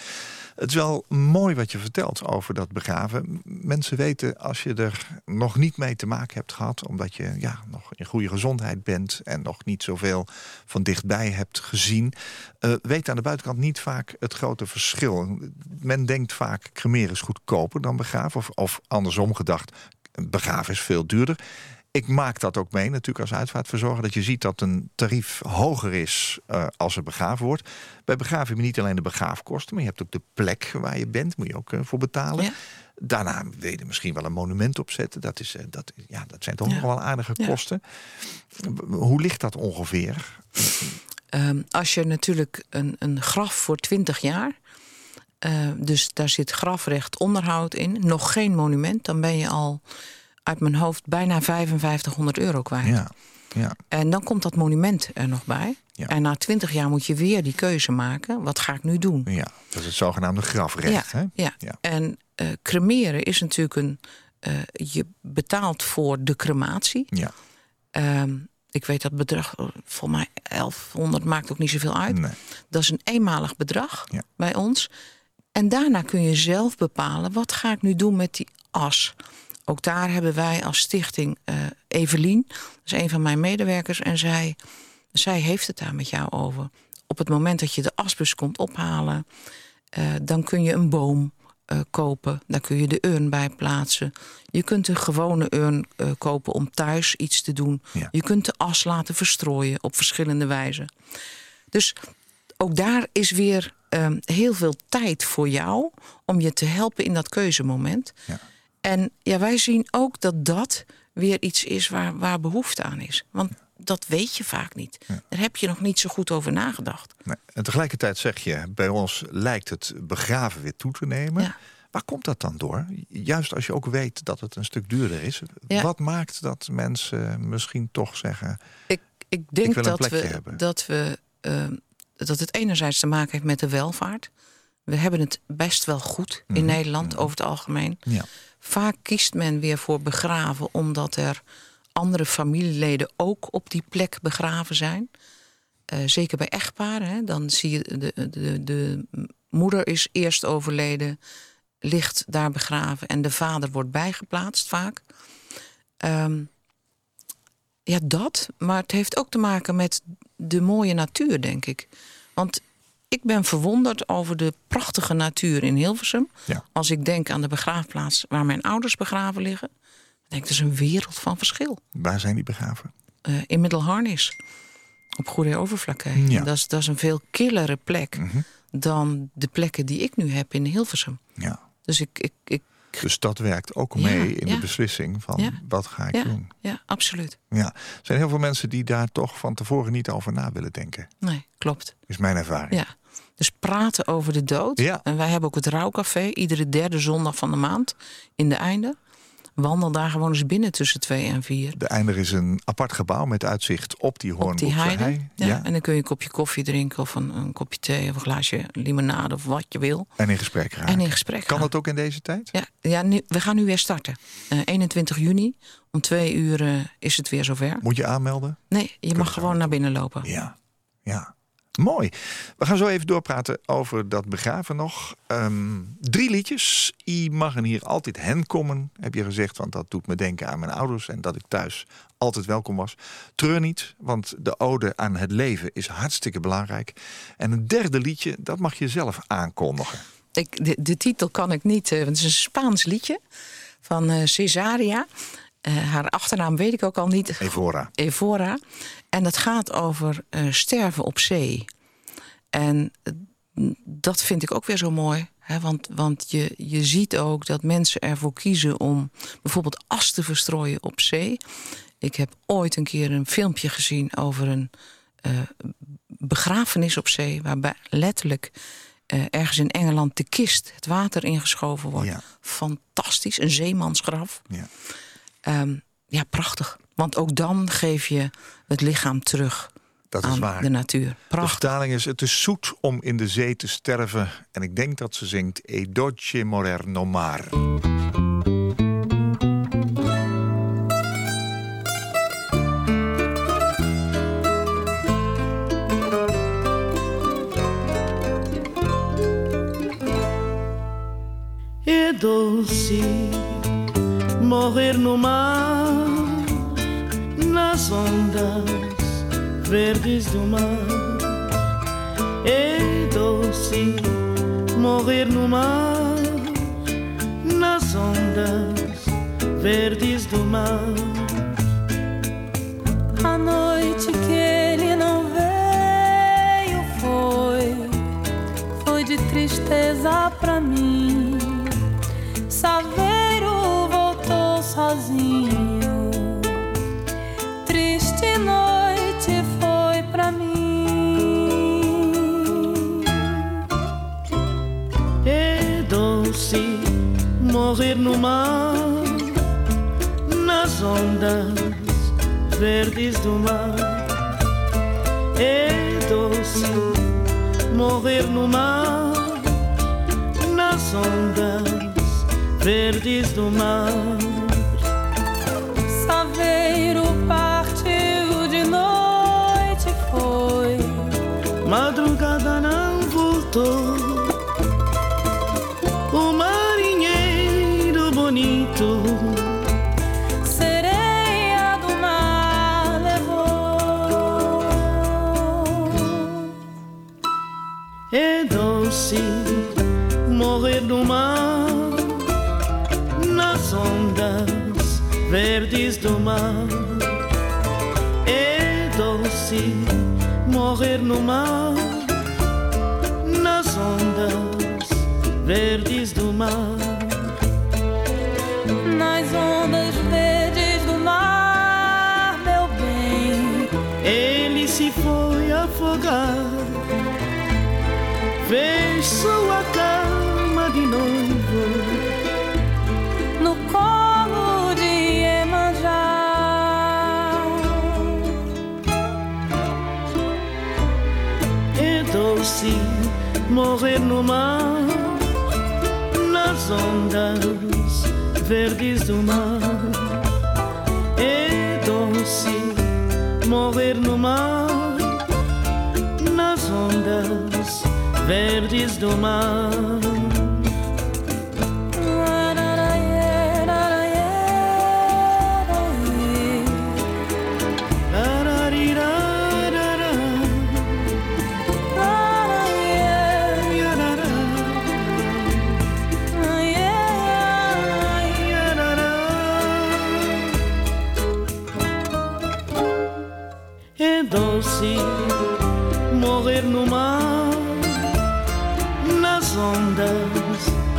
C: Het is wel mooi wat je vertelt over dat begraven. Mensen weten als je er nog niet mee te maken hebt gehad... omdat je ja, nog in goede gezondheid bent... en nog niet zoveel van dichtbij hebt gezien... eh weet aan de buitenkant niet vaak het grote verschil. Men denkt vaak cremeren is goedkoper dan begraven. Of, of andersom gedacht, begraven is veel duurder. Ik maak dat ook mee natuurlijk als uitvaartverzorger. Dat je ziet dat een tarief hoger is eh, als er begraven wordt. Bij begraven heb je niet alleen de begraafkosten... maar je hebt ook de plek waar je bent. Moet je ook eh, voor betalen.
D: Ja.
C: Daarna wil je er misschien wel een monument opzetten. Dat, is, eh, dat, ja, dat zijn toch
D: Ja.
C: nog wel aardige
D: Ja.
C: kosten. Hoe ligt dat ongeveer?
D: Ehm, als je natuurlijk een, een graf voor 20 jaar, dus daar zit grafrecht onderhoud in, nog geen monument, dan ben je al uit mijn hoofd bijna 5500 euro kwijt.
C: Ja, ja.
D: En dan komt dat monument er nog bij.
C: Ja.
D: En na 20 jaar moet je weer die keuze maken. Wat ga ik nu doen?
C: ja, dat is het zogenaamde grafrecht.
D: ja,
C: hè?
D: ja.
C: Ja.
D: En eh, cremeren is natuurlijk een. eh, je betaalt voor de crematie.
C: Ja,
D: Ehm, ik weet dat bedrag, eh, volgens mij 1100 maakt ook niet zoveel uit.
C: nee.
D: Dat is een eenmalig bedrag
C: Ja.
D: bij ons. En daarna kun je zelf bepalen, wat ga ik nu doen met die as? Ook daar hebben wij als stichting eh, Evelien, dat is een van mijn medewerkers, en zij, zij heeft het daar met jou over. Op het moment dat je de asbus komt ophalen, eh, dan kun je een boom eh, kopen. Daar kun je de urn bij plaatsen. Je kunt een gewone urn kopen om thuis iets te doen.
C: Ja.
D: Je kunt de as laten verstrooien op verschillende wijzen. Dus ook daar is weer ehm, heel veel tijd voor jou om je te helpen in dat keuzemoment.
C: Ja.
D: En ja, wij zien ook dat dat weer iets is waar, waar behoefte aan is. Want dat weet je vaak niet. Daar heb je nog niet zo goed over nagedacht.
C: Nee. En tegelijkertijd zeg je, bij ons lijkt het begraven weer toe te nemen.
D: Ja.
C: Waar komt dat dan door? Juist als je ook weet dat het een stuk duurder is.
D: Ja.
C: Wat maakt dat mensen misschien toch zeggen...
D: Ik, ik denk dat, we,
C: hebben.
D: dat, we, ehm, dat het enerzijds te maken heeft met de welvaart. We hebben het best wel goed in
C: Mhm.
D: Nederland over het algemeen.
C: Ja.
D: Vaak kiest men weer voor begraven omdat er andere familieleden ook op die plek begraven zijn. Eh, zeker bij echtparen. Hè, dan zie je de, de, de moeder is eerst overleden, ligt daar begraven en de vader wordt bijgeplaatst vaak. Ehm, ja, dat. Maar het heeft ook te maken met de mooie natuur, denk ik. Want ik ben verwonderd over de prachtige natuur in Hilversum.
C: Ja.
D: Als ik denk aan de begraafplaats waar mijn ouders begraven liggen, dan denk ik, dat is een wereld van verschil.
C: Waar zijn die begraven?
D: Eh, in Middelharnis, op Goede.
C: Ja. Mhm.
D: Dat, is, dat is een veel killere plek dan de plekken die ik nu heb in Hilversum.
C: Ja.
D: Dus ik, ik, ik
C: Dus dat werkt ook
D: Ja,
C: mee in de beslissing van
D: Ja.
C: wat ga ik doen.
D: ja, absoluut.
C: Ja. Er zijn heel veel mensen die daar toch van tevoren niet over na willen denken.
D: Nee, klopt.
C: Is mijn ervaring.
D: Ja. Dus praten over de dood.
C: Ja.
D: En wij hebben ook het rouwcafé iedere derde zondag van de maand in de einde. Wandel daar gewoon eens binnen tussen twee en vier.
C: De Einder is een apart gebouw met uitzicht op die
D: Op die heide.
C: hei.
D: Ja. En dan kun je een kopje koffie drinken of een, een kopje thee of een glaasje limonade of wat je wil.
C: En in gesprek raken.
D: En in gesprek
C: Kan
D: gaan.
C: dat ook in deze tijd?
D: Ja, ja nu, we gaan nu weer starten. Eh, 21 juni, om twee uur eh, is het weer zover.
C: Moet je aanmelden?
D: Nee, je mag gewoon naar binnen lopen.
C: Ja, ja. Mooi. We gaan zo even doorpraten over dat begraven nog. Ehm, drie liedjes. I mag en hier altijd hen komen, heb je gezegd. Want dat doet me denken aan mijn ouders en dat ik thuis altijd welkom was. Treur niet, want de ode aan het leven is hartstikke belangrijk. En een derde liedje, dat mag je zelf aankondigen.
D: Ik, de, de titel kan ik niet, eh, want het is een Spaans liedje van eh, Cesaria. Eh, haar achternaam weet ik ook al niet.
C: Evora.
D: Evora. En dat gaat over eh, sterven op zee. En eh, dat vind ik ook weer zo mooi. Hè, want want je, je ziet ook dat mensen ervoor kiezen om bijvoorbeeld as te verstrooien op zee. Ik heb ooit een keer een filmpje gezien over een eh, begrafenis op zee. Waarbij letterlijk ergens in Engeland de kist het water ingeschoven wordt.
C: Ja.
D: Fantastisch, een zeemansgraf.
C: Ja.
D: Ehm, ja, prachtig. Want ook dan geef je het lichaam terug
C: dat
D: aan is
C: waar.
D: de natuur. Prachtig.
C: De vertaling is: Het is zoet om in de zee te sterven. En ik denk dat ze zingt: E dolce morer no mar.
H: E dolce no mar. Nas ondas verdes do mar. É doce morrer no mar, nas ondas verdes do mar.
I: A noite que ele não veio foi, foi de tristeza pra mim. Saveiro voltou sozinho.
H: Morrer no mar, nas ondas verdes do mar. É doce morrer no mar, nas ondas verdes do mar.
I: Saveiro partiu de noite foi.
H: Madrugada não voltou. No mar, nas ondas verdes do mar. Nas ondas verdes do mar,
I: meu bem.
H: Ele se foi afogar, fez sua Doce morrer no mar, nas ondas verdes do mar. É doce morrer no mar, nas ondas verdes do mar.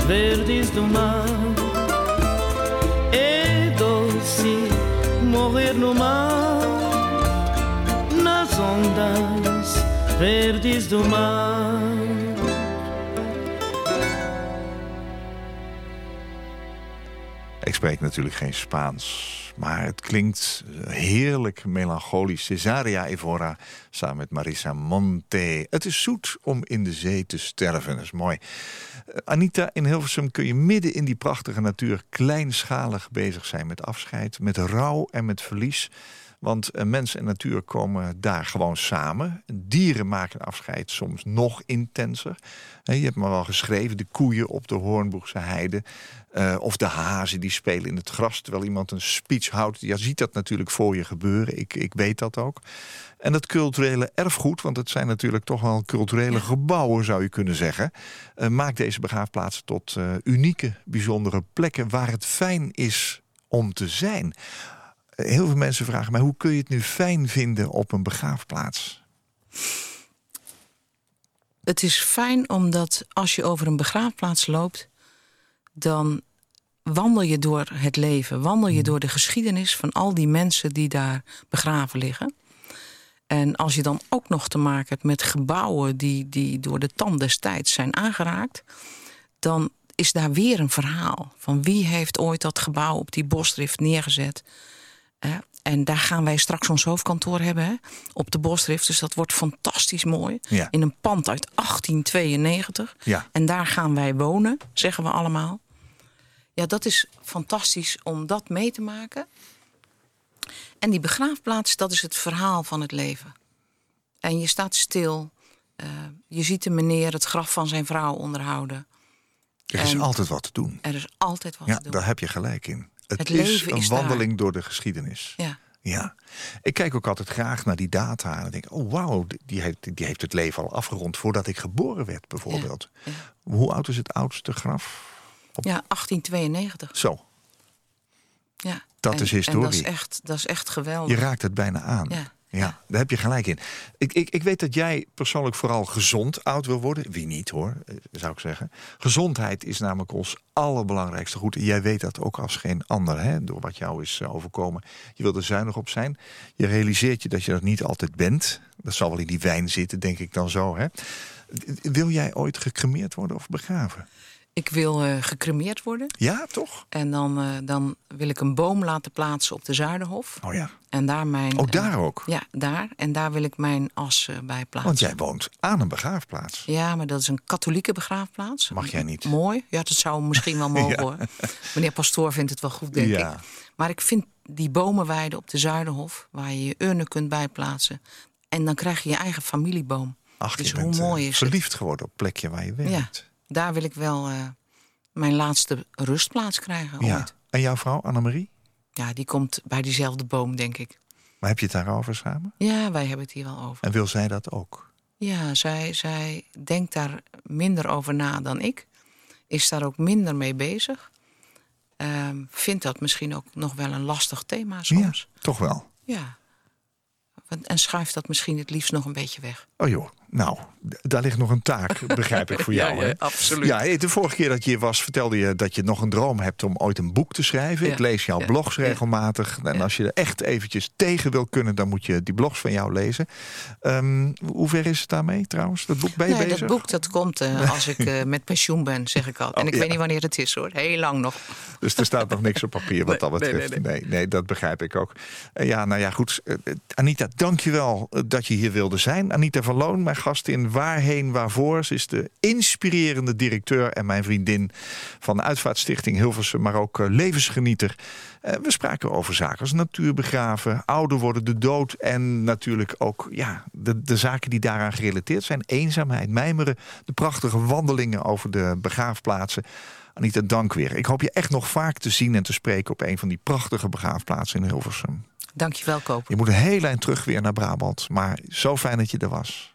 H: Verdes do mar. É doce morrer no mar, nas ondas verdes do mar.
C: Ik spreek natuurlijk geen Spaans, maar het klinkt heerlijk melancholisch. Cesaria Evora samen met Marisa Monte. Het is zoet om in de zee te sterven, dat is mooi. Eh, Anita, in Hilversum kun je midden in die prachtige natuur... kleinschalig bezig zijn met afscheid, met rouw en met verlies... Want mens en natuur komen daar gewoon samen. Dieren maken afscheid soms nog intenser. Je hebt me wel geschreven, de koeien op de Hoornboegse heide. eh, of de hazen die spelen in het gras terwijl iemand een speech houdt. Je ziet dat natuurlijk voor je gebeuren. Ik, ik weet dat ook. En dat culturele erfgoed, want het zijn natuurlijk toch wel culturele gebouwen, zou je kunnen zeggen. eh, maakt deze begraafplaatsen tot eh, unieke, bijzondere plekken waar het fijn is om te zijn. Heel veel mensen vragen mij, hoe kun je het nu fijn vinden op een begraafplaats?
D: Het is fijn omdat als je over een begraafplaats loopt, dan wandel je door het leven, wandel je door de geschiedenis van al die mensen die daar begraven liggen. En als je dan ook nog te maken hebt met gebouwen die, die door de tand des tijds zijn aangeraakt, dan is daar weer een verhaal van wie heeft ooit dat gebouw op die bosdrift neergezet. En daar gaan wij straks ons hoofdkantoor hebben hè, op de bosdrift. Dus dat wordt fantastisch mooi.
C: Ja.
D: In een pand uit 1892.
C: Ja.
D: En daar gaan wij wonen, zeggen we allemaal. Ja, dat is fantastisch om dat mee te maken. En die begraafplaats, dat is het verhaal van het leven. En je staat stil. eh, je ziet de meneer het graf van zijn vrouw onderhouden.
C: Er is
D: En
C: altijd wat te doen.
D: Er is altijd wat
C: Ja,
D: te doen.
C: daar heb je gelijk in. Het,
D: Het
C: is een
D: is daar.
C: wandeling door de geschiedenis.
D: Ja.
C: Ja. Ik kijk ook altijd graag naar die data en denk, oh wauw, die heeft, die heeft het leven al afgerond voordat ik geboren werd, bijvoorbeeld.
D: Ja.
C: Hoe oud is het oudste graf?
D: ja, 1892.
C: Zo,
D: Ja.
C: Dat
D: En-
C: is
D: En dat
C: historie.
D: is echt, dat is echt geweldig.
C: je raakt het bijna aan.
D: Ja.
C: Ja, daar heb je gelijk in. Ik, ik, ik weet dat jij persoonlijk vooral gezond oud wil worden. Wie niet hoor, eh, zou ik zeggen. Gezondheid is namelijk ons allerbelangrijkste goed. Jij weet dat ook als geen ander, hè, door wat jou is eh, overkomen. Je wil er zuinig op zijn. Je realiseert je dat je dat niet altijd bent. Dat zal wel in die wijn zitten, denk ik dan zo. Hè. Wil jij ooit gecremeerd worden of begraven?
D: Ik wil eh, gecremeerd worden.
C: Ja, toch?
D: En dan, eh, dan wil ik een boom laten plaatsen op de Zuiderhof.
C: Oh ja.
D: En daar mijn...
C: Ook
D: eh,
C: daar ook?
D: Ja, daar. En daar wil ik mijn as eh, bij plaatsen.
C: Want jij woont aan een begraafplaats.
D: Ja, maar dat is een katholieke begraafplaats.
C: Mag jij niet?
D: Mooi. Ja, dat zou misschien wel mogen
C: Ja.
D: hoor. Meneer Pastoor vindt het wel goed, denk
C: Ja.
D: ik. Maar ik vind die bomenweide op de Zuiderhof... waar je je urne kunt bijplaatsen... en dan krijg je je eigen familieboom.
C: Ach,
D: dus
C: je
D: hoe
C: bent, eh,
D: mooi is het?
C: verliefd geworden op het plekje waar je
D: Ja,
C: werkt.
D: Daar wil ik wel eh, mijn laatste rustplaats krijgen
C: Ja.
D: ooit.
C: En jouw vrouw, Annemarie?
D: Ja, die komt bij diezelfde boom, denk ik.
C: Maar heb je het daarover samen?
D: Ja, wij hebben het hier wel over.
C: En wil zij dat ook?
D: Ja, zij, zij denkt daar minder over na dan ik. Is daar ook minder mee bezig. Ehm, vindt dat misschien ook nog wel een lastig thema soms.
C: Ja, toch wel.
D: Ja. En schuift dat misschien het liefst nog een beetje weg.
C: Oh joh, nou, daar ligt nog een taak, begrijp ik voor jou.
D: ja, absoluut.
C: Ja, de vorige keer dat je hier was, vertelde je dat je nog een droom hebt om ooit een boek te schrijven.
D: Ja.
C: Ik lees jouw blogs regelmatig. En als je er echt eventjes tegen wil kunnen, dan moet je die blogs van jou lezen. Ehm, hoe ver is het daarmee trouwens? Dat boek
D: Nee,
C: bezig?
D: dat boek dat komt eh, als ik eh, met pensioen ben, zeg ik al. En
C: Oh,
D: ik
C: ja.
D: weet niet wanneer het is hoor. Heel lang nog.
C: Dus er staat nog niks op papier wat dat
D: Nee,
C: betreft.
D: nee,
C: Nee, nee, dat begrijp ik ook. Eh, Ja, nou ja, goed. Anita, dank je wel eh, dat je hier wilde zijn. Anita van Loon, mijn gast in Waarheen Waarvoor. Ze is de inspirerende directeur en mijn vriendin van de Uitvaartstichting Hilversum, maar ook eh, levensgenieter. Eh, We spraken over zaken als natuurbegraven, ouder worden, de dood en natuurlijk ook ja, de, de zaken die daaraan gerelateerd zijn. Eenzaamheid, mijmeren, de prachtige wandelingen over de begraafplaatsen. Anita, dank weer. Ik hoop je echt nog vaak te zien en te spreken op een van die prachtige begraafplaatsen in Hilversum.
D: Dankjewel, Koop.
C: Je moet een heel eind terug weer naar Brabant, maar zo fijn dat je er was.